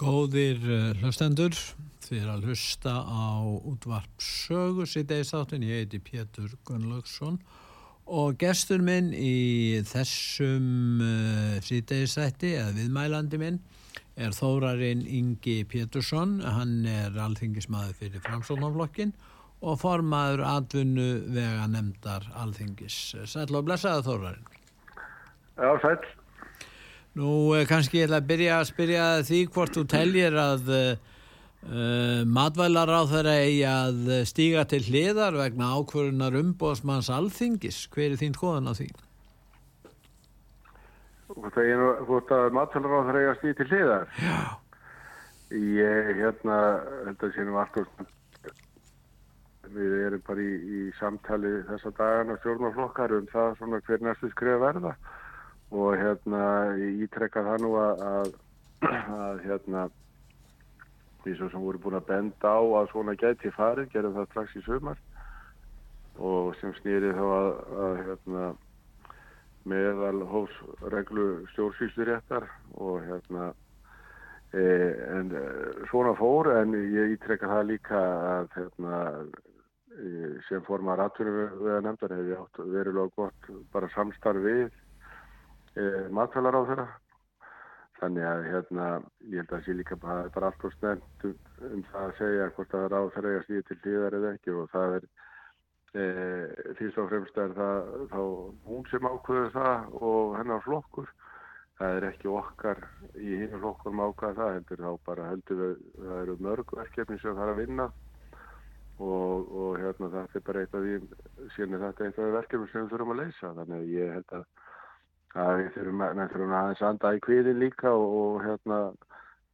Góðir uh, hlustendur, þið er að hlusta á útvarp sögu síðdegisáttin, ég heiti Pétur Gunnlaugsson og gestur minn í þessum uh, síðdegisætti, eða viðmælandi minn, er þórarinn Ingi Pétursson, hann er alþingismæður fyrir framsóknarflokkin og formaður atvinnu vega nefndar alþingis. Sæl og blessaði þórarinn. Já, sæl. Nú kannski ég ætla að byrja að spyrja því hvort þú teljir að uh, matvælar á þeirra eigi að stíga til hliðar vegna ákvörunar umbóðsmanns alþingis. Hver er þín skoðan á því? Hvort að matvælar á þeirra eigi að stíga til hliðar? Já. Ég hérna, held að sínum alltaf við erum bara í, í samtali þessa dagana stjórnarflokkar um það svona hver næstu skrif verða og hérna ég ítrekka það nú að, að, að hérna því sem voru búin að benda á að svona gæti farið, gerum það strax í sömar og sem snýri þá að, að hérna meðal hósreglu stjórnsýsturéttar og hérna e, en e, svona fór en ég ítrekka það líka að hérna e, sem formar aðtunum við að nefnda hefði átt verulega gott bara samstarf við E, matfælar á þeirra þannig að hérna ég held að það sé líka bara, bara allt og snend um, um það að segja hvort það er á þeirra að stíða til hlýðar eða ekki og það er e, fyrst og fremst er það þá hún sem ákveður það og hennar flokkur. Það er ekki okkar í hinn flokkurum ákveða það heldur þá bara heldur við það eru mörg verkefni sem það er að vinna og, og hérna það er bara eitt af því síðan þetta er eitt af því verkefni sem við þurfum að leysa. Þannig að ég held að að við þurfum, þurfum aðeins anda í kvíðin líka og, og hérna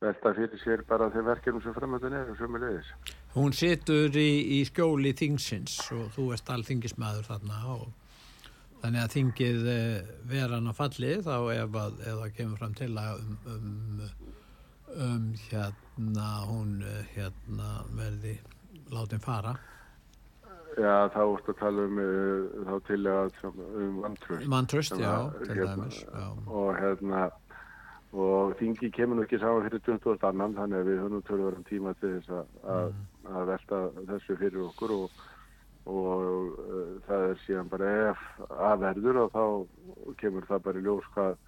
velta fyrir sér bara þeim verkefnum sem framöndin er og er leiðis. Hún situr í, í skjóli þingsins og þú ert alþingismæður þarna og þannig að þingið vera hann að falli þá ef að, það kemur fram til að um, um, um hérna hún hérna verði látin fara. Já, þá ertu að tala um uh, þá til að um vantröst. Vantröst, já, til hérna, dæmis. Já. Og hérna, og þingi kemur nú ekki saman fyrir 20. annan, þannig að við höfum tölvarum tíma til þess að, að, að velta þessu fyrir okkur og, og uh, það er síðan bara ef aðverður og þá kemur það bara í ljós hvað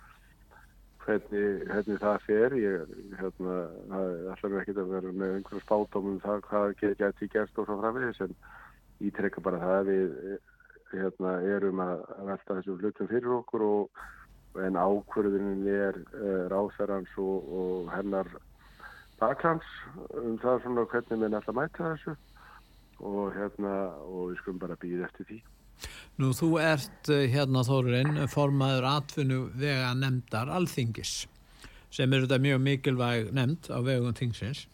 hvernig, hvernig það fer. Ég, hérna, það alltaf ekki að vera með einhverja spátum um það hvað geti gert og svo framvegis en ítrekka bara það að við hérna, erum að velta þessum hlutum fyrir okkur og, en ákvörðunin er uh, ráþærans og, og hennar baklands um það svona hvernig við nættum að mæta þessu og hérna og við skulum bara býða eftir því. Nú þú ert hérna Þórurinn formaður atvinnu vega nefndar alþingis sem eru þetta mjög mikilvæg nefnd á vegum tingsins.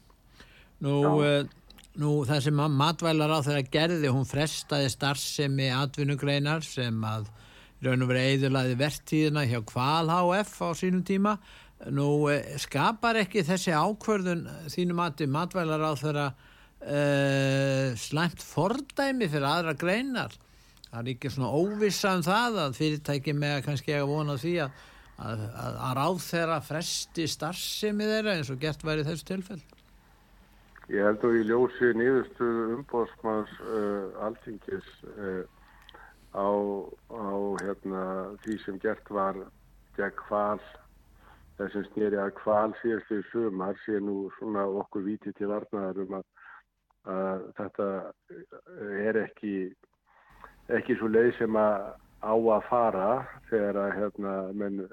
Nú uh, Nú það sem matvælar á þeirra gerði, hún frestaði starfsemi atvinnugreinar sem að raun og verið eðurlaði vertíðina hjá Kval HF á sínum tíma. Nú skapar ekki þessi ákvörðun þínum mati matvælar á þeirra uh, slæmt fordæmi fyrir aðra greinar. Það er ekki svona óvissa um það að fyrirtæki með að kannski að vona því að, að, að, að ráð þeirra fresti starfsemi þeirra eins og gert væri þessu tilfell. Ég held að ég ljósi nýðustu umbóðsmanns uh, alþingis uh, á, á hérna, því sem gert var gegn hval, þessum snýri að hval síðast í sumar sé nú svona okkur viti til varnaðar um að, að þetta er ekki, ekki svo leið sem að á að fara þegar að hérna, menn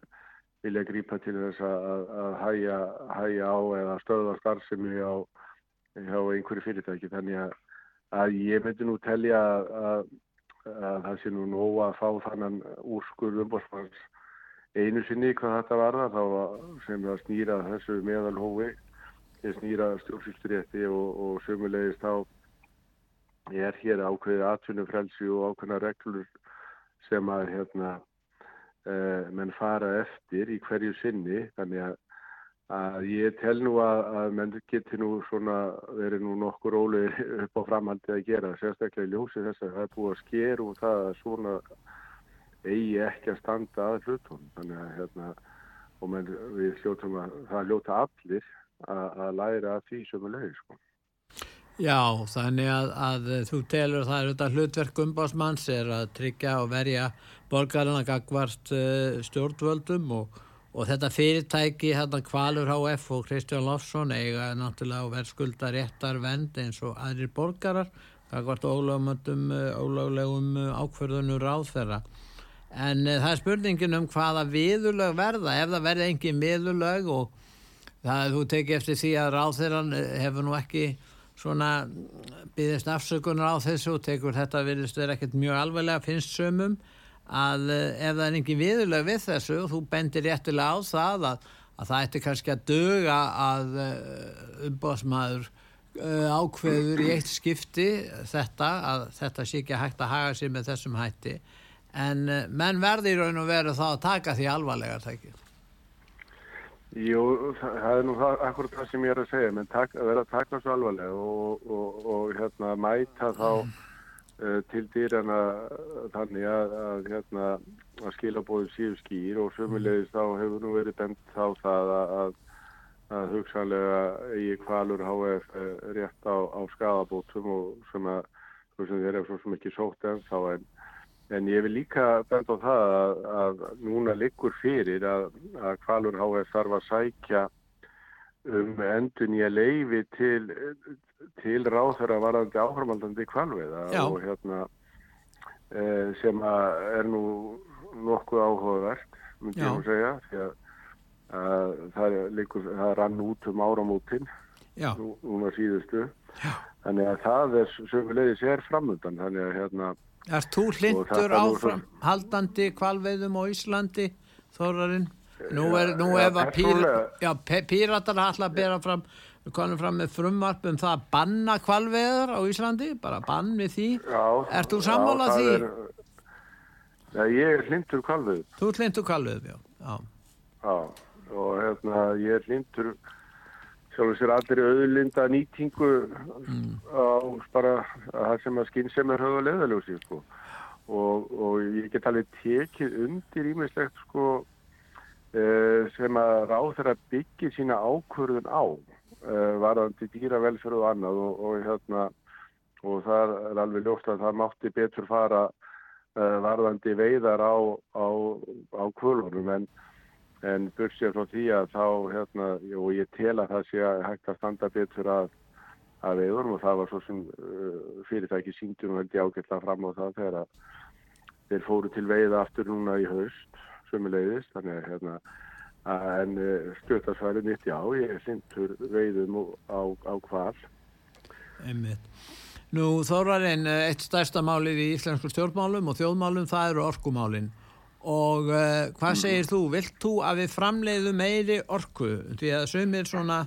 vilja grípa til þess að, að hæja, hæja á eða stöða starfsemi á hjá einhverju fyrirtæki þannig að, að ég myndi nú telja að, að, að það sé nú nóg að fá þannan úrskur umbórsmanns einu sinni hvað þetta var það þá sem það snýra þessu meðalhófi ég snýra stjórnsýsturétti og, og sömulegist þá er hér ákveðið atvinnufrelsi og ákveðna reglur sem að hérna uh, menn fara eftir í hverju sinni þannig að að ég tel nú að, að menn geti nú svona verið nú nokkur óli upp á framhaldi að gera sérstaklega í ljósi þess að það er búið að sker og það að svona eigi ekki að standa að hlutum þannig að hérna og menn við hljóttum að það hljóta allir að, að læra að því sem er leið sko. Já, þannig að, að þú telur það er þetta hlutverk umbásmanns er að tryggja og verja borgarna gagvart uh, stjórnvöldum og og þetta fyrirtæki hérna Kvalur HF og Kristján Lofsson eiga náttúrulega að verðskulda réttar vend eins og aðrir borgarar það vart ólöglegum ákverðunur ráðferða en uh, það er spurningin um hvaða viðulög verða. Ef það verði engin viðulög og það þú teki eftir því að ráðferðan eh, hefur nú ekki svona byggðist afsökunar á þessu og tekur þetta virðist verið ekkert mjög alveglega finnst sömum að eh, ef það er engin viðuleg við þessu og þú bendir réttilega á það að, að það ætti kannski að döga að eh, umbásmaður eh, ákveður í eitt skipti þetta að þetta sé ekki hægt að haga sér með þessum hætti. En menn verði í raun og veru þá að taka því alvarlega tækið Jú, það, það er nú það, akkurat það sem ég er að segja menn tak, að taka svo alvarlega og, og, og hérna mæta þá mm til dýrana þannig að, að, hérna, að skilabóðum síðu skýr og sömulegis þá hefur nú verið bent þá það að, að hugsanlega eigi kvalur HF eh, rétt á, á skadabótum og sem að þeir eru svo sem ekki sótt en þá en, en ég vil líka bent á það að núna liggur fyrir að kvalur HF þarf að sækja um endun ég leifi til til ráþara varandi áframaldandi kvalviða og hérna e, sem er nú nokkuð áhugavert myndi ég að segja því að, að það, líkur, það rann út um áramótin nú, núna síðustu Já. þannig að það er sömulegis er framöndan þannig að hérna Er þú hlindur áfram svo... haldandi kvalveiðum á Íslandi Þórarinn? Nú er, nú er það píratar alltaf að bera fram við konum fram með frumvarp um það að banna kvalveðar á Íslandi, bara bann við því já, Er þú sammálað því? Já, ég er hlindur kvalveð Þú er hlindur kvalveð, já Já, já og hérna ég er hlindur sjálfur sér allir auðlinda nýtingu mm. á bara það sem að skinn sem er höfða leðaljósi sko. og, og ég get alveg tekið undir ímislegt sko, eh, sem að ráð þeirra byggja sína ákvörðun á varðandi dýravelferð og annað og, og, hérna, og það er alveg ljóst að það mátti betur fara uh, varðandi veiðar á, á, á kvölunum en, en bursið frá því að þá hérna, og ég tel að það sé að hægt að standa betur að, að veiðunum og það var svo sem uh, fyrirtæki held ég ágætla fram á það þegar að þeir fóru til veiða aftur núna í haust sömulegðist, þannig að hérna en eh, stjórnarsværi mitt já, ég er sintur veiðum á, á hval Einmitt. Nú Þórarinn, eh, eitt stærsta málið í íslensku stjórnmálum og þjóðmálum það eru orkumálin og uh, hvað segir mm. þú? Vilt þú að við framleiðum meiri orku? Því að sömur svona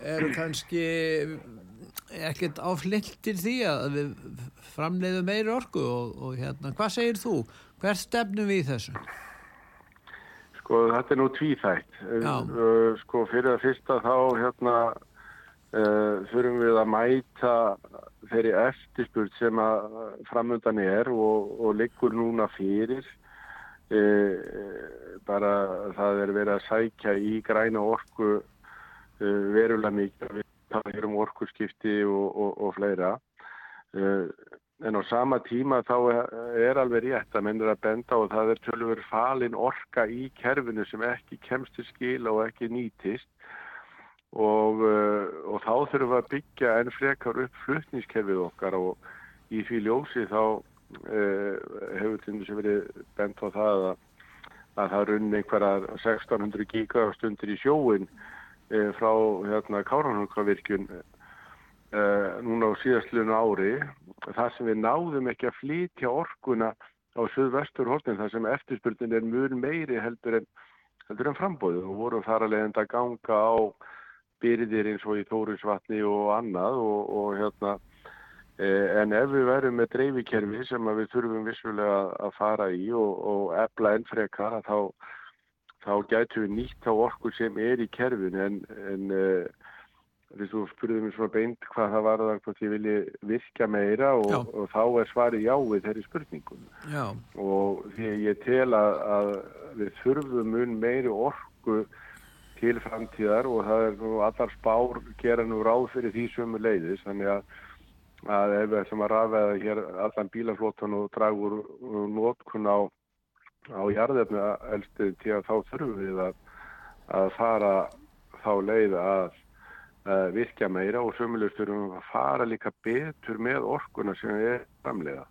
eru kannski ekkert áfliltir því að við framleiðum meiri orku og, og hérna, hvað segir þú? Hver stefnum við þessu? Sko þetta er nú tvíþægt. Uh, sko fyrir að fyrsta þá hérna uh, þurfum við að mæta þeirri eftirspurt sem að framöndan er og, og liggur núna fyrir. Uh, bara það er verið að sækja í græna orku verulega mikið. Við tala um orkuskipti og, og, og fleira en á sama tíma þá er alveg rétt að mennur að benda og það er tölur falin orka í kerfinu sem ekki kemst til skil og ekki nýtist. Og, uh, og þá þurfum við að byggja enn frekar upp flutnískerfið okkar og í því ljósi þá uh, hefur til að verið bent á það að, að það runni einhverjar 1600 gigastundir í sjóin uh, frá hérna, Káranhungravirkjun uh, núna á síðastlun ári þar sem við náðum ekki að flytja orkuna á söðvestur hostin þar sem eftirspurnin er mjög meiri heldur en, en frambóðu og vorum þar að leiðenda að ganga á byrðir eins og í Þórinsvatni og annað og, og hérna eh, en ef við verðum með dreifikerfi sem við þurfum vissulega að fara í og, og efla enn frekar þá, þá gætu við nýtt á orku sem er í kerfin en, en því þú spurðum mér svona beint hvað það var það hvort ég vilji virka meira og, og þá er svarið já við þeirri spurningum já. og því ég tel að, að við þurfum mun meiri orku til framtíðar og það er nú allar spár gera nú ráð fyrir því sömu leiðis þannig að, að ef við ætlum að rafæða hér allan bílaflótan og dragur nótkun á, á jarðefni elstu til að þá þurfum við að, að fara þá leið að uh, virkja meira og sömulegst þurfum að fara líka betur með orkuna sem er framlega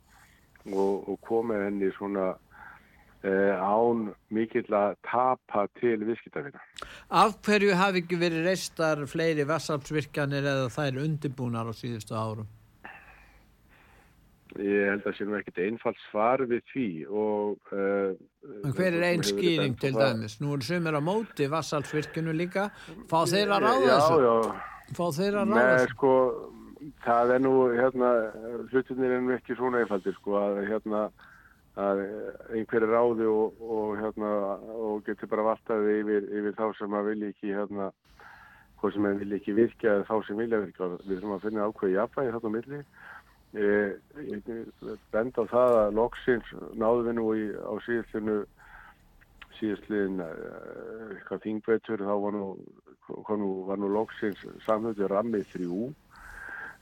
og, og koma henni svona uh, án mikill að tapa til viðskiptafina. Af hverju hafi ekki verið reistar fleiri vassalpsvirkjanir eða þær undirbúnar á síðustu árum? Ég held að sé nú ekkert einfalt svar við því og... Uh, hver er einn skýring til dæmis? Nú er sumir á móti vassalsvirkjunu líka. Fá þeir að ráða þessu? Já, já. Fá þeir að ráða Nei, þessu? sko, það er nú, hérna, hlutinir er nú ekki svona einfaldir, sko, að hérna, að einhverju ráði og, og hérna, og getur bara valtaði yfir, yfir þá sem að vilja ekki, hérna, hvað sem að vilja ekki virka þá sem vilja virka. Við þurfum að finna ákveði jafnvægi þarna á milli. Ég, ég bend á það að loksins náðum við nú í, á síðastlinu síðastliðin eitthvað þingveitur þá var nú, nú, var nú loksins samhundur rammið þrjú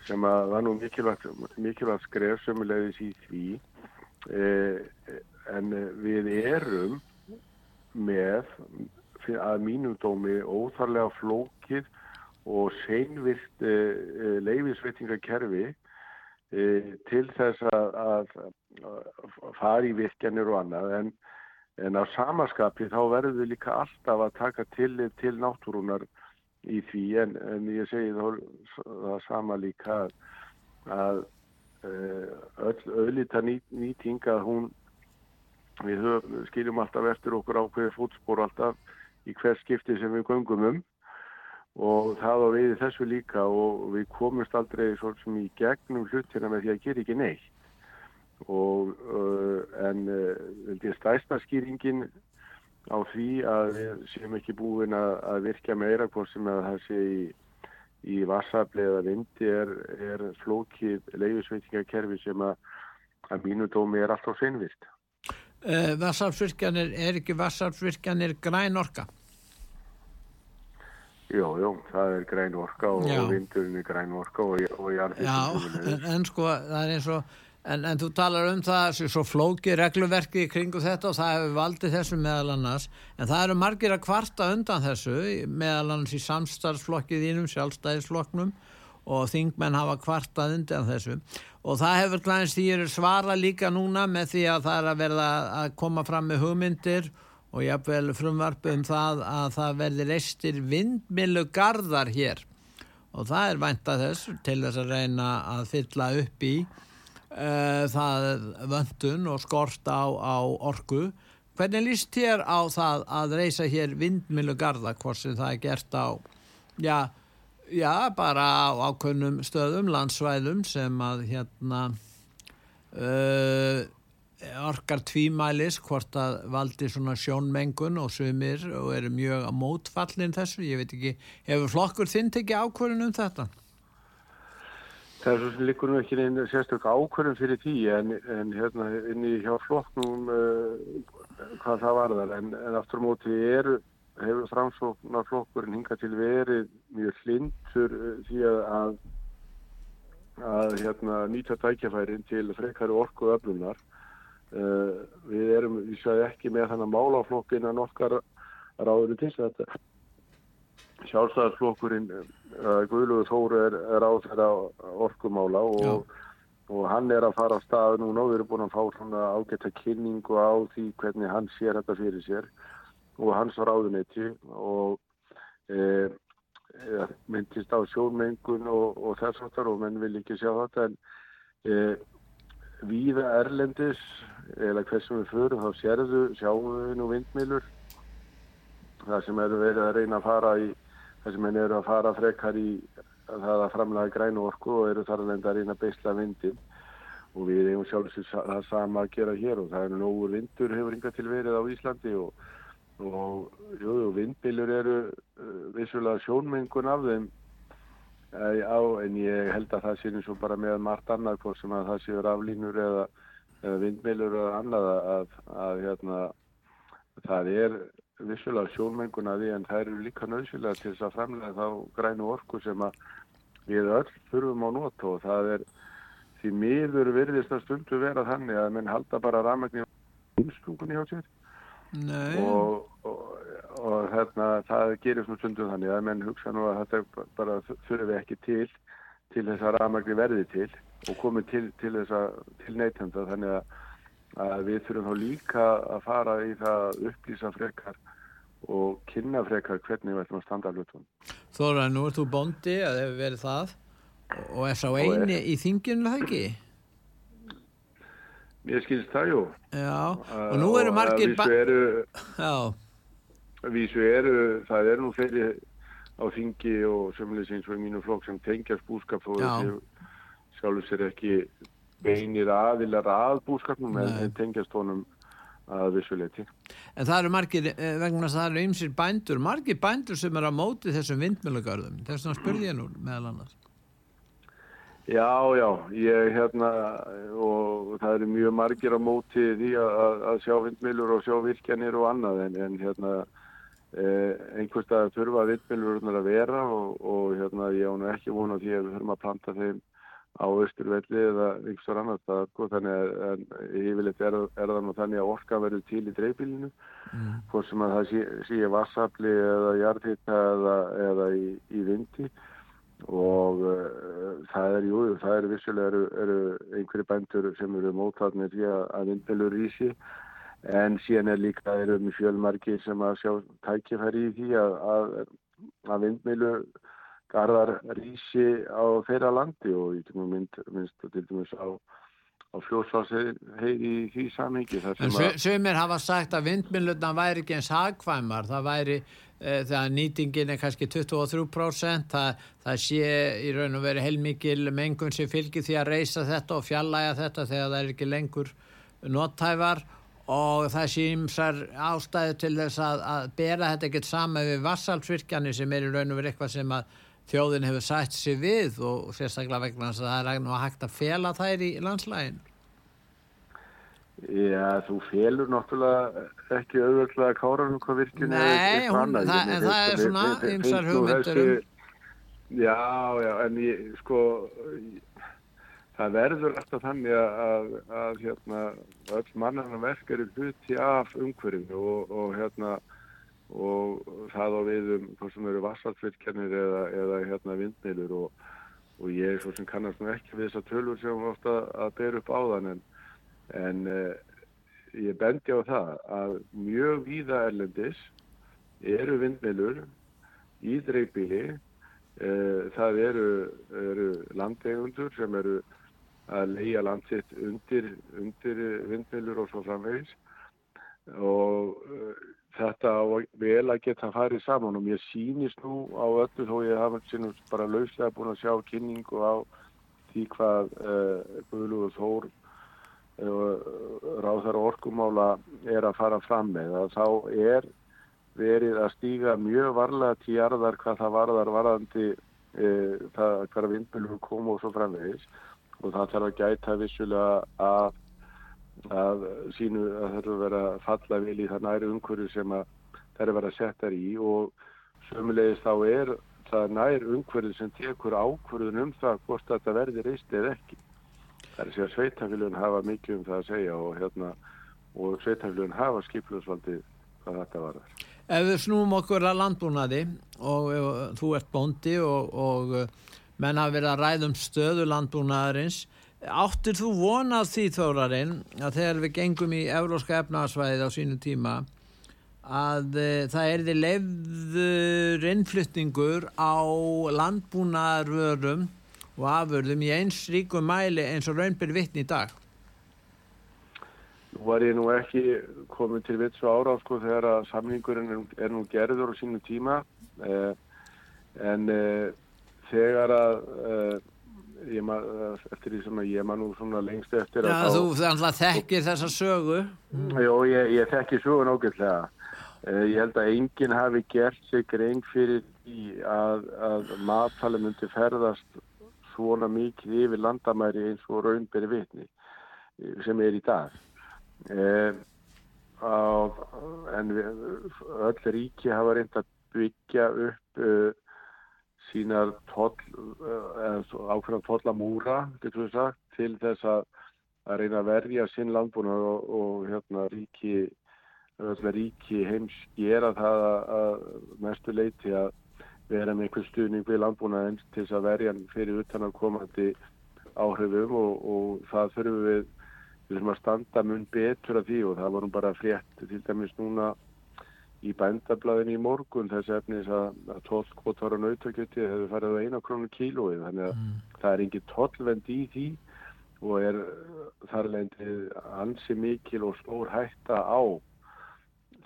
sem að var nú mikilvægt, mikilvægt skref sömulegðis í því. Eh, en við erum með að mínum dómi óþarlega flókið og seinvirt eh, leifisveitingakerfi til þess að, að, fara í virkjanir og annað. En, en á samaskapi þá verður við líka alltaf að taka til, til náttúrunar í því. En, en ég segi þá það sama líka að, að öll öðlita nýt, nýting að hún við höf, skiljum alltaf eftir okkur ákveði fótspór alltaf í hver skipti sem við göngum um og það á við þessu líka og við komumst aldrei sem í gegnum hlutina með því að gera ekki neitt og uh, en uh, stæsta skýringin á því að við séum ekki búin að, að virka meira hvort sem að það sé í, í vassafli eða vindi er, er flókið leiðisveitingakerfi sem að, að mínu dómi er alltaf seinvirt. Uh, vassafsvirkjanir, er ekki vassafsvirkjanir græn orka? Jú, jú, það er græn orka og, og vindurinn er græn orka og, og Já, en, en sko það er eins og, en, en þú talar um það svo flóki regluverki kringu þetta og það hefur valdið þessu meðal annars. En það eru margir að kvarta undan þessu meðal annars í samstarfsflokkið ínum, sjálfstæðisflokknum og þingmenn hafa kvartað undan þessu. Og það hefur glæðins því að svara líka núna með því að það er að verða að koma fram með hugmyndir og jáfnvel frumvarp um það að það verði reistir vindmilu gardar hér og það er væntað þess til þess að reyna að fylla upp í uh, það vöndun og skort á, á orgu. Hvernig líst þér á það að reisa hér vindmilu gardar hvort sem það er gert á, já, já bara á ákveðnum stöðum, landsvæðum sem að hérna... Uh, orkar tvímælis hvort að valdi svona sjónmengun og sumir og eru mjög á mótfallin þessu, ég veit ekki hefur flokkur þinn tekið ákvörðun um þetta? Það er svo sem líkur nú ekki einu sérstökk ákvörðun fyrir því en, en hérna inn í hjá flokknum uh, hvað það varðar. En, en aftur móti er hefur framsóknar flokkurinn hinga til verið mjög hlindur uh, því að að hérna nýta tækjafærin til frekari orku öflunar Uh, við erum, við sjáum ekki með þannig málaflokk innan okkar ráður til þetta sjálfstæðarflokkurinn uh, Guðluður Þóru er, er á þeirra orkumála og, og hann er að fara á stað núna og við erum búin að fá svona ágætta kynningu á því hvernig hann sér þetta fyrir sér og hans ráðunetti og e, e, myndist á sjónmengun og, og þess aftar og menn vil ekki sjá þetta en e, víða erlendis eða hversum við förum þá sérðu, sjáum við nú vindmilur það sem eru verið að reyna að fara í það sem eru að fara frekar í það að framlega grænu orku og eru þar að reyna að beisla vindin og við hefum sjálfsög það sama að gera hér og það er nógur vindur hefur yngar til verið á Íslandi og, og jú, vindbilur eru uh, vissulega sjónmengun af þeim uh, á, en ég held að það sé eins og bara með margt annað hvort sem að það séur aflínur eða, eða vindbilur eða annað að, að, að hérna, það er vissulega sjónmengun af því en það eru líka nöðsynlega til þess að framlega þá grænu orku sem að við öll þurfum á nót og það er því miður virðist að stundu vera þannig að menn halda bara rafmagni ímstungunni hjá sér. Og, og, og hérna, það gerir svona stundum þannig að menn hugsa nú að þetta bara þurfum við ekki til til þess að rafmagni verði til og komið til, til þess að til neytenda þannig að, að við þurfum þá líka að fara í það upplýsa frekar og kynna frekar hvernig við ætlum að standa hlutum. Þóra, nú ert þú bondi að hefur verið það Og er sá eini í þinginu það ekki? Mér skilst það, jú. Já, og nú eru margir... Vísu eru, vísu eru, það eru nú fleiri á þingi og sömulegis eins og í mínu flokk sem tengjast búskap og sjálfur sér ekki beinir aðilar að búskapnum en tengjast honum að vissuleiti. En það eru margir, eh, vegna að það eru ymsir bændur, margir bændur sem er á móti þessum vindmjölugarðum. Þess vegna spurði ég nú meðal annars. Já, já, ég hérna og það eru mjög margir á móti því að, að sjá vindmilur og sjá virkjanir og annað en, en hérna eh, einhverstað þurfa vindmilur að vera og, og hérna ég án ekki vona því að við þurfum að planta þeim á austurvelli eða einhverstar annar stað sko, þannig að yfirleitt er, er það nú þannig að orka verður til í dreifbílinu mm. hvort sem að það sé, sé vassafli eða jarðhitta eða, eða í, í vindi. Og uh, það er, jú, það er vissulega eru, eru einhverju bændur sem eru mótvarnir því að vindmjölur í sí en síðan er líka eru mjög fjölmarki sem að sjá tækifæri í því að, að, að vindmjölu garðar rísi á þeirra landi og ég til mynd, minnst til dæmis á á fljóðsvási í því samhengi. En sögumir hafa sagt að vindmjöluna væri ekki eins hagkvæmar, það væri e, þegar nýtingin er kannski 23%, það, það sé í raun og veri heilmikil mengun sem fylgir því að reysa þetta og fjallæga þetta þegar það er ekki lengur nottæfar og það símsar ástæðu til þess að, að bera þetta ekkert sama við vassalsvirkjani sem er í raun og veri eitthvað sem að þjóðin hefur sætt sér við og sérstaklega vegna þess að það er nú að hægt að fela þær í landslægin Já, þú felur náttúrulega ekki auðvöldlega káranum hvað virkinu Nei, hún, það, en það er svona ymsar hugmyndur um Já, já, en ég, sko það verður alltaf þannig að, að hérna, öll mannarna verk eru hluti af umhverfinu og, og hérna og það á við um hvað sem eru vassaltvirkjarnir eða, eða hérna vindmilur og, og ég er svo sem kannast nú ekki við þessar tölur sem ofta að ber upp á þann en, en eh, ég bendi á það að mjög víða erlendis eru vindmilur í dreifbíli eh, það eru, eru landegundur sem eru að leia landsitt undir, undir vindmilur og svo framvegis. Og eh, þetta á vel að geta farið saman og mér sýnist nú á öllu þó ég hafa bara lauslega búin að sjá kynningu á því hvað uh, Guðlúður Þór uh, ráðar orkumála er að fara fram með. Að þá er verið að stíga mjög varlega til jarðar hvað það varðar varðandi uh, hverja vindmjölur kom og svo framvegis og það þarf að gæta vissulega að að sínu að það verið að falla vil í það næri umhverju sem að það verið að setja í og sömulegis þá er það nær umhverju sem tekur ákverðun um það hvort þetta verði reist eða ekki. Það er segja að sveitafélun hafa mikið um það að segja og, hérna, og sveitafélun hafa skiplusvaldi hvað þetta var. Ef við snúum okkur að landbúnaði og, og þú ert bóndi og, og menn hafa verið að ræðum stöðu landbúnaðarins Áttir þú vonað því þórarinn að þegar við gengum í euróska efnarsvæðið á sínu tíma að e, það er því lefður innflyttingur á landbúnaðarvörum og afurðum í eins ríkum mæli eins og raunbyr vittni í dag? Nú var ég nú ekki komið til vits og ára sko þegar að samlingurinn er, er nú gerður á sínu tíma eh, en eh, þegar að ég man, eftir því sem að ég man nú svona lengst eftir Já, þú þá, þekkir þessa sögu. Mm. Jó, ég, ég þekki sögun ágætlega eh, ég held að enginn hafi gert sig grein fyrir því að, að matfæli myndi ferðast svona mikið yfir landamæri eins og raunberi vitni sem er í dag. Eh, á, en við, öll ríki hafa reynd að byggja upp uh, sínar eh, ákveðan tollamúra til þess að, reyna að verja sinn landbúna og, og hérna, ríki, ríki heims gera það að, mestu leiti að vera með einhver stuðning við landbúna eins til þess að verja fyrir utan að komandi áhrifum og, og það þurfum við, við þurfum að standa mun betur af því og það vorum bara frétt til dæmis núna í bændablaðin í morgun þess efnis að, að tóllkvotar og nautakjöti hefur farið á eina krónu kílóið þannig að mm. það er ekki tóllvend í því og er þar leindið ansi mikil og stór hætta á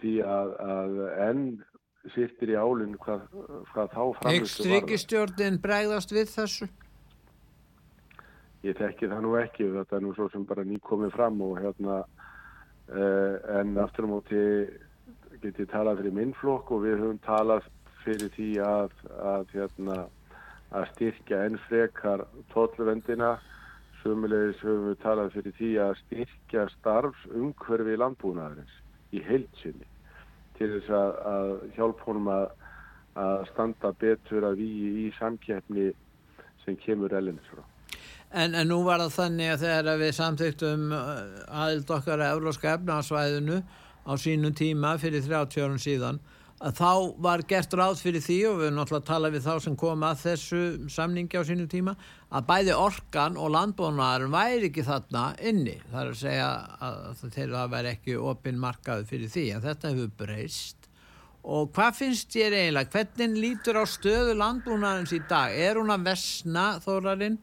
því að, að enn sýttir í álinn hvað, hvað þá framvistu var. Ekstrikistjórnin bregðast við þessu? Ég þekki það nú ekki þetta er nú svo sem bara nýkomið fram og hérna uh, en aftur á móti get ég talað fyrir minnflokk og við höfum talað fyrir því að, að, hérna, að styrkja enn frekar tóllvendina sömulegis höfum við talað fyrir því að styrkja starfsumhverfi landbúnaðarins í heilsinni til þess að, að hjálp honum að standa betur að við í samkeppni sem kemur ellinis frá. En, en nú var það þannig að þegar við samþýttum aðild okkar að euróska efnarsvæðinu á sínum tíma fyrir 30 árum síðan að þá var gert ráð fyrir því og við náttúrulega tala við þá sem kom að þessu samningi á sínum tíma að bæði orkan og landbónaðarum væri ekki þarna inni. Það er að segja að þeirra væri ekki opinn markaðu fyrir því en þetta hefur breyst. Og hvað finnst ég eiginlega, hvernig lítur á stöðu landbúnaðarins í dag? Er hún að vesna þórarinn?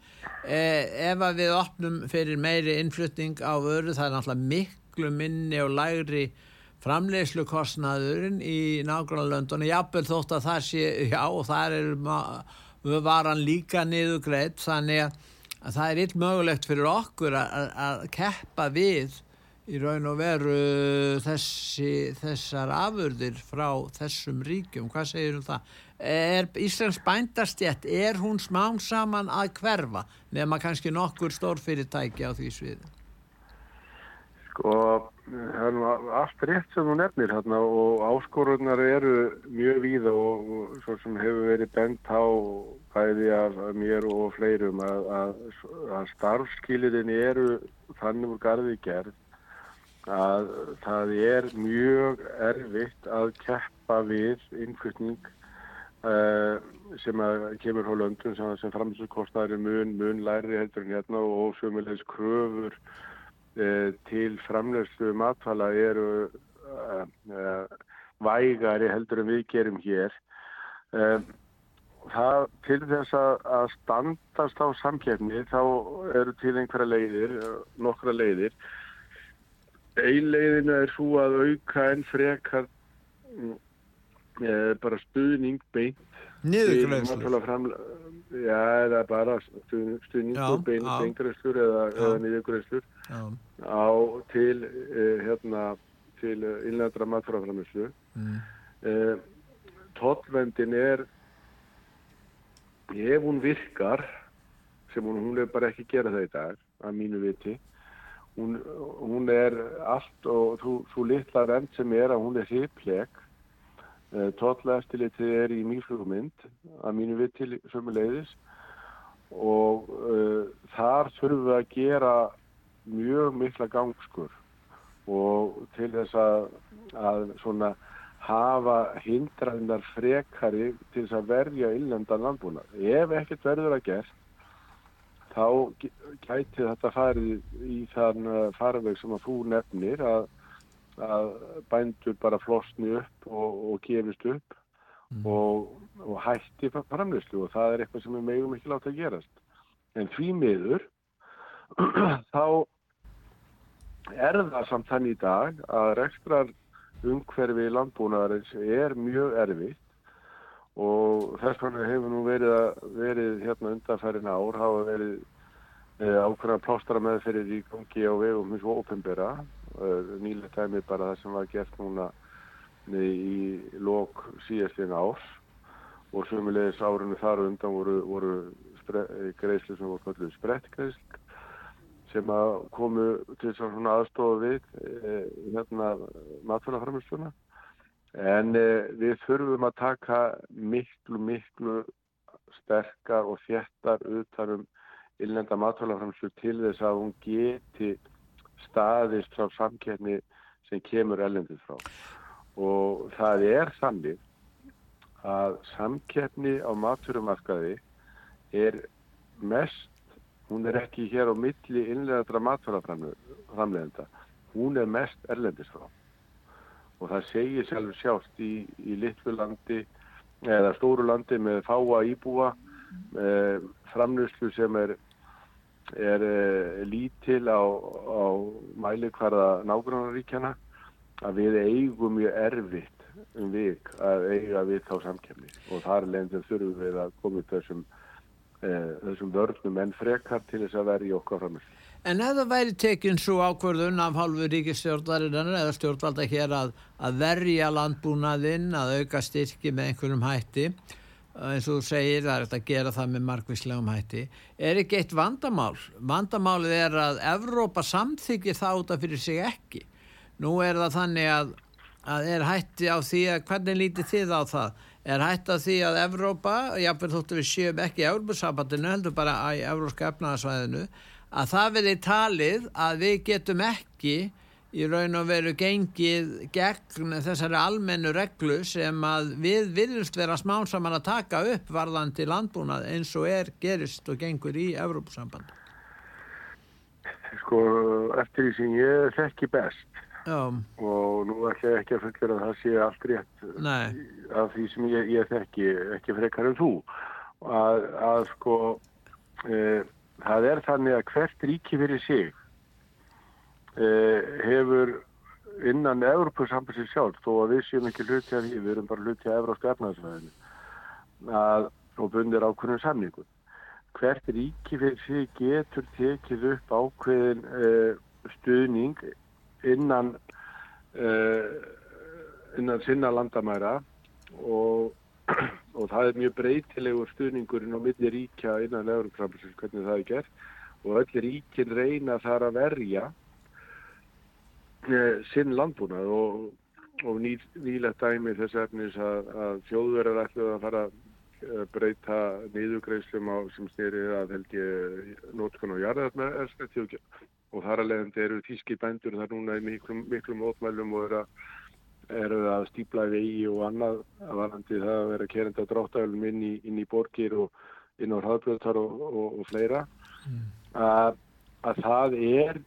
Eh, ef að við opnum fyrir meiri innflutning á öru það er náttúrulega miklu minni og lægri framleyslukostnaðurinn í nákvæmlega löndunni, jábel þótt að það sé, já og það er varan líka niður greitt þannig að, að það er eitt mögulegt fyrir okkur að, að keppa við í raun og veru þessi, þessar afurðir frá þessum ríkjum, hvað segir um það? Er Íslands bændastjett, er hún smán saman að hverfa nema kannski nokkur stórfyrirtæki á því sviðin? Sko, það er nú allt rétt sem þú nefnir hérna og áskorunar eru mjög víða og, og svo sem hefur verið bent á bæði af mér og fleirum að, að, að starfskilirin eru þannig úr garði gerð að það er mjög erfitt að keppa við innflutning uh, sem kemur á löndun sem, sem framsökkostnæri mun, mun læri heldur en hérna og sömulegs kröfur til framlegslu matfala eru uh, uh, vægari heldur en við gerum hér. Það, til þess að, standast á samkjefni þá eru til einhverja leiðir, nokkra leiðir. Ein leiðinu er svo að auka en frekar bara stuðning beint. Niðurgrænslu? Já, það er bara stuðning og beint beintgræslur eða, eða niðurgræslur á til uh, hérna til uh, innlendra matfraframislu mm. uh, tóllvendin er ef hún virkar sem hún, hún er bara ekki gera það í dag að mínu viti hún, hún er allt og þú, þú litla rend sem er að hún er hipleg tólleftilitið er í mýflugmynd að mínu viti sömuleiðis og þar þurfum við að gera mjög mikla gangskur og til þess að, að svona hafa hindraðinar frekari til þess að verja innlendan landbúna. Ef ekkert verður að gert þá gæti þetta farið í þann uh, farveg sem að þú nefnir að, að bændur bara flosni upp og, og gefist upp mm. og, og hætti framleyslu og það er eitthvað sem við megum ekki láta að gerast. En því miður þá er það samt þann í dag að rekstrar umhverfi landbúnaðarins er mjög erfitt og þess vegna hefur nú verið, verið hérna undanfærin ár hafa verið e, ákveðna plástra meðferðir í gangi á vegum hins og e, nýlega tæmi bara það sem var gert núna í lok síðastlinn árs. Og sömulegis árunni þar undan voru, voru greiðslu sem voru kallið sprettgreiðslu sem að komu til svona aðstofa við e, hérna matfélagframlustuna en e, við þurfum að taka miklu miklu sterkar og þjættar utanum illenda matfélagframlustu til þess að hún geti staðist frá samkeppni sem kemur ellendið frá. Og það er þannig að samkeppni á matfélamarkaði er mest hún er ekki hér á milli innlegaðra matfælaframleðenda hún er mest erlendisfrá og það segir sjálfur sjást í, í litlu landi eða stóru landi með fáa íbúa með framlöslu sem er, er e, lítil á, á mæli hverða nágrannaríkjana að við eigum mjög erfitt um vik að eiga við þá samkefni og þar lendur þurfum við að koma upp þessum Eh, þessum vörnum en frekar til þess að vera í okkar framherslu. En ef það væri tekinn svo ákverðun af halvu ríkistjórnarinnar eða stjórnvalda hér að, að verja landbúnaðinn, að auka styrki með einhverjum hætti, eins og þú segir það er að gera það með margvíslegum hætti, er ekki eitt vandamál? Vandamálið er að Evrópa samþykir það út af fyrir sig ekki. Nú er það þannig að, að er hætti á því að hvernig lítið þið á það? er hægt að því að Evrópa, jáfnveg þóttu við séum ekki í Európa-sambandinu, heldur bara í Európska efnaðarsvæðinu, að það verði talið að við getum ekki í raun og veru gengið gegn þessari almennu reglu sem að við viljumst vera smán saman að taka upp varðandi landbúnað eins og er gerist og gengur í Európa-samband. Sko, eftir því sem ég þekki best Já. og nú ætla ég ekki að fullera að það sé allt rétt Nei. af því sem ég, ég þekki ekki frekar en þú að, að sko e, það er þannig að hvert ríki fyrir sig hefur innan Európa-sambansi sjálf þó að við séum ekki hluti af því við erum bara hluti af Európska efnaðsvæðinu og bundir ákveðinu samningu hvert ríki fyrir sig getur tekið upp ákveðin e, stuðning innan uh, innan sinna landamæra og, og það er mjög breytilegur stuðningurinn á milli ríkja innan Európa-sambansins hvernig það er gert. Og öll ríkin reyna þar að verja uh, sinn landbúnað og, og ný, nýlegt dæmi þess efnis að, að þjóðverðar ætluð að fara að eh, breyta niðugreislum á sem styrir að held ég nótkunn og jarðarmerskætti og þar að leiðandi eru tíski bændur þar núna í miklum, miklum ótmælum og eru að, eru að stípla vegi og annað að varandi það að vera kerenda dráttælum inn í, inn í borgir og inn á hraðblöðtar og, og, og fleira mm. að, að það er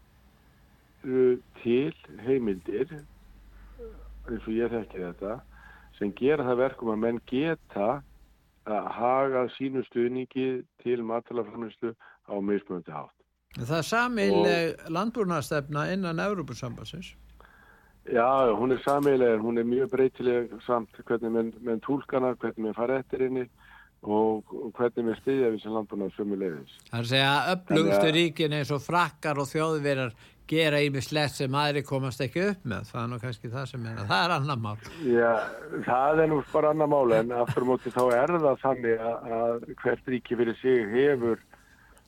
uh, til heimildir eins og ég þekki þetta sem gera það verkum að menn geta að haga sínu stuðningi til matalaframistu á mismunandi hátt. Það er samileg landbúrnastefna innan Európusambansins? Já, hún er samileg en hún er mjög breytileg samt hvernig menn, menn tólkana, hvernig menn fara eftir henni og, hvernig menn stiðja við sem landbúrnað sömu leiðis. Það er að segja að upplugstu ríkin eins og frakkar og þjóðverjar gera ímislegt sem aðri komast ekki upp með. Það er nú kannski það sem er að það er annar mál. Já, það er nú bara annar mál en aftur móti þá er það þannig að, hvert ríki fyrir sig hefur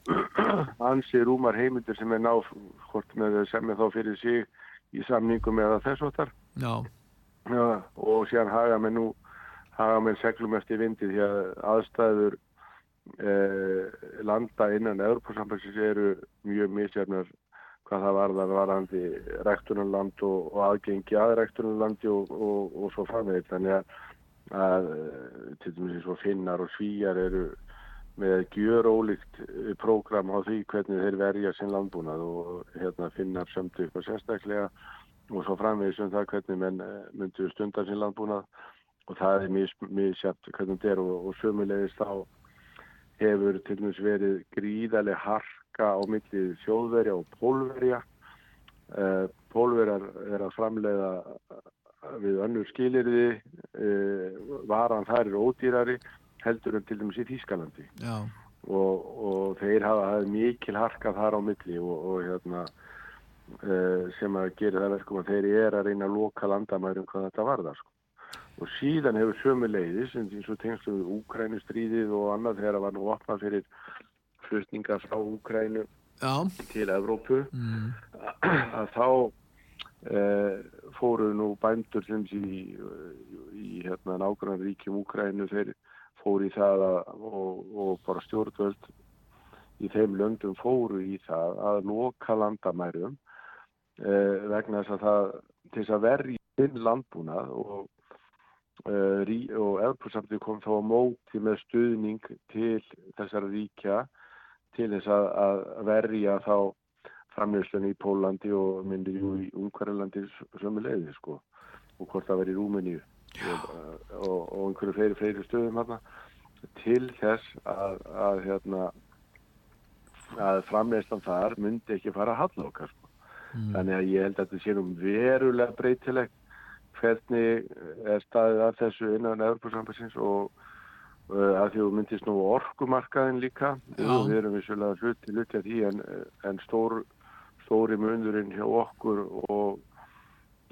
ansi rúmar heimildir sem er náð hvort með sem er þá fyrir sig í samningum eða þessvottar og sér haga með nú haga með seglum eftir vindi því að aðstæður eh, landa innan Európa-sambansins eru mjög misjafnar hvað það var það varandi rektunarland og, og aðgengi að rektunarlandi og, og, og svo framveit þannig að, að til dæmis eins og finnar og svíjar eru með gjör ólíkt eh, prógram á því hvernig þeir verja sinn landbúnað og hérna finnar sömdu og sérstaklega og svo framvegis um það hvernig menn eh, myndu stundar sín landbúnað. Og það er mjög, sjátt hvernig þetta er og, sömulegist þá hefur til dæmis verið gríðarlega harka á millið þjóðverja og pólverja. Uh, pólverjar er að framleiða við önnur skilirði, uh, varan þar er ódýrari heldur en til dæmis í Þýskalandi. Og, og þeir hafa mikil harka þar á milli og, og hérna sem að gera það verkum að þeir eru að reyna að loka landamærum hvað þetta varðar sko. Og síðan hefur sömu leiðis eins og tengslu Úkrænustríðið og annað þegar það var nú opnað fyrir flutninga frá Úkrænu til Evrópu mm. að þá uh, fóru nú bændur sem sé í, í hérna nágrann ríkjum Úkrænu þeir fóru í það að, og, og bara stjórnvöld í þeim löndum fóru í það að loka landamærum uh, vegna þess að það til þess að verja inn landbúnað og rí, og Evrópusamtið kom þá á móti með stuðning til þessara ríkja til þess að, að verja þá framleyslunni í Pólandi og myndir í Ungverðarlandi sömu leiði sko og hvort það verið í Rúmeníu og, og, og einhverju fleiri, fleiri stöðum hérna til þess að, að hérna að framleyslan þar myndi ekki fara að halla okkar sko. Mm. þannig að ég held að þetta sé nú verulega breytilegt hvernig er staðið að þessu innan Evropasambassins og uh, að því þú myndist nú orkumarkaðin líka Já. við erum vissulega hluti, hluti að því en, en stór, stóri munurinn hjá okkur og,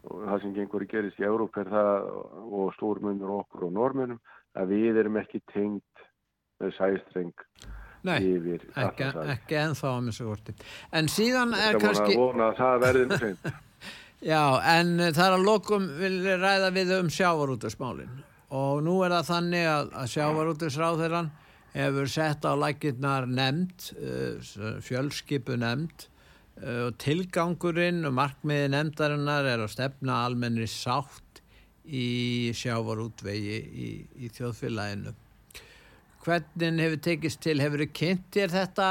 og það sem gengur að gerist í Európa er það og stór munur okkur og normunum að við erum ekki tengt með sæstreng nei, yfir ekki, ekki ennþá að missa vorti. En síðan er kannski, að að það verði nú seint. já, en eh, það er að lokum vil ræða við um sjávarútusmálin og nú er það þannig að, að sjávarútusráðherran hefur sett á lækirnar nefnd, uh, fjölskipu nefnd uh, og tilgangurinn og markmiði nefndarinnar er að stefna almennri sátt í sjávarútvegi í, í þjóðfélaginu. Hvernig hefur tekist til, hefur þið kynnt þér þetta,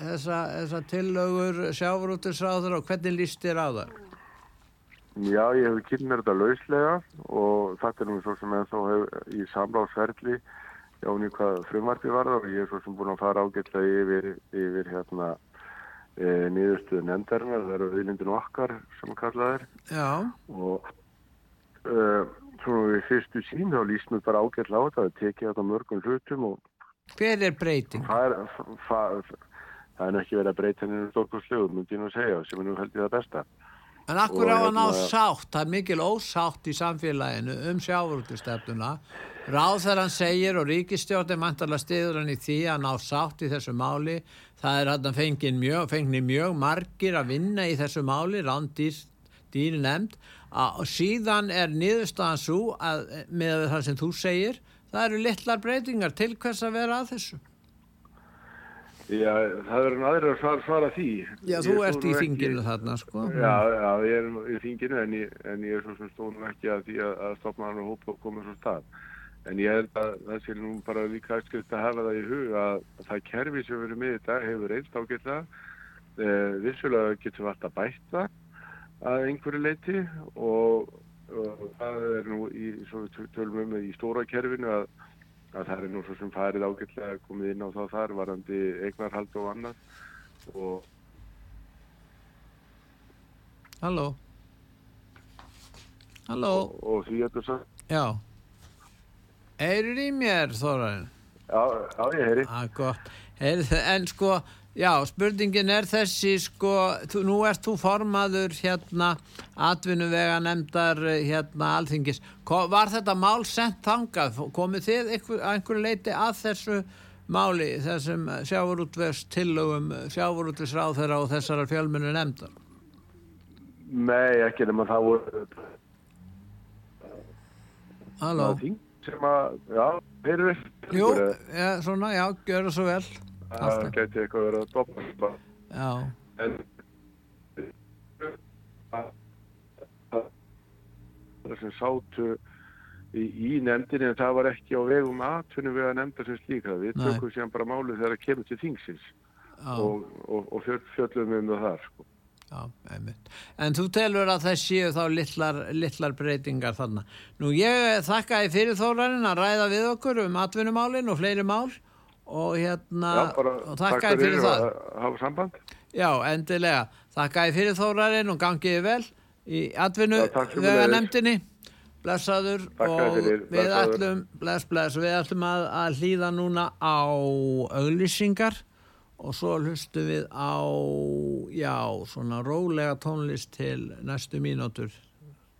þessa, þessa tillögur sjávarútusráður og hvernig líst þér á það? Já, ég hef kynnt mér þetta lauslega og þetta er nú svo sem ennþá hef í samláðsferðli jáni hvað frumvarti var og ég er svo sem búin að fara ágætlega yfir, yfir hérna e, niðurstuðu nefndarinnar, það eru viðlindin okkar sem kallað er Já, og e, svona við fyrstu sín þá líst mér bara ágætlega á þetta, það tekið þetta mörgum hlutum og hver er breyting? það er, það, er ekki verið að breyta henni stórkostlegu, myndi ég nú segja, sem er nú held ég það besta. En akkur á að ná hérna- sátt, það er mikil ósátt í samfélaginu um sjávarútustefnuna. Ráð þegar hann segir og ríkistjórn er mæntalega stiður hann í því að ná sátt í þessu máli. Það er hann fengið mjög, fengið mjög margir að vinna í þessu máli, rándýr dýr nefnd. Og síðan er niðurstaðan svo að með það sem þú segir, það eru litlar breytingar til hvers að vera að þessu. Já, það verður aðrir að svara, svara því. Já, Ég þú stóð ert í þinginu þarna, sko. Já, já, ég er í þinginu en ég, en ég er svo sem stóð nú ekki að því að, að stopna hann og hópa og koma svo stað. En ég held að það sé nú bara líka aðskilt að hafa það í hug að það kerfi sem við erum með dag hefur reynst ágætlega. Eh, vissulega getum við alltaf bætt það að einhverju leiti og, og það er nú í, svo við tölum um í stóra kerfinu að að það er nú svo sem farið ágætlega komið inn á það þar varandi eignarhald og annað og Halló? Halló? og, og því þetta svo Já. Eyrur í mér, Þorarinn? já, já, ég heyri Ah, en sko, já, spurningin er þessi, sko, þú, nú ert þú formaður hérna atvinnuvega nefndar hérna alþingis. Ko, var þetta mál sent þangað? Komið þið einhver, að einhverju leiti að þessu máli, þessum sjávarútvegs tillögum, sjávarútvegsráð þeirra og þessara fjölmennu nefndar? Nei, ekki nema það voru Halló? sem að, já, heyrðu Jú, ja, svona, já, það svo vel. Það gæti eitthvað verið að doppa Já, en það sem sátu í, í nefndinni en það var ekki á vegum atvinnum við að nefnda sem slíka við Nei. tökum sér bara málið þegar það kemur til þingsins já, og, og, og fjöll, fjöllum um það þar sko. Já, einmitt. En þú telur að það séu þá litlar, litlar breytingar þarna. Nú ég þakka í fyrir þórarinn að ræða við okkur um atvinnumálinn og fleiri mál og hérna Já, bara og takk þakka í fyrir það. að hafa samband. Já, endilega. Þakka í fyrir þórarinn og gangiði vel í takk sömuleiðis. nefndinni. Blessaður Þakka og fyrir, við blessaður. ætlum, bless, bless, við ætlum að, að hlýða núna á auglýsingar og svo hlustum við á, já, svona rólega tónlist til næstu mínútur.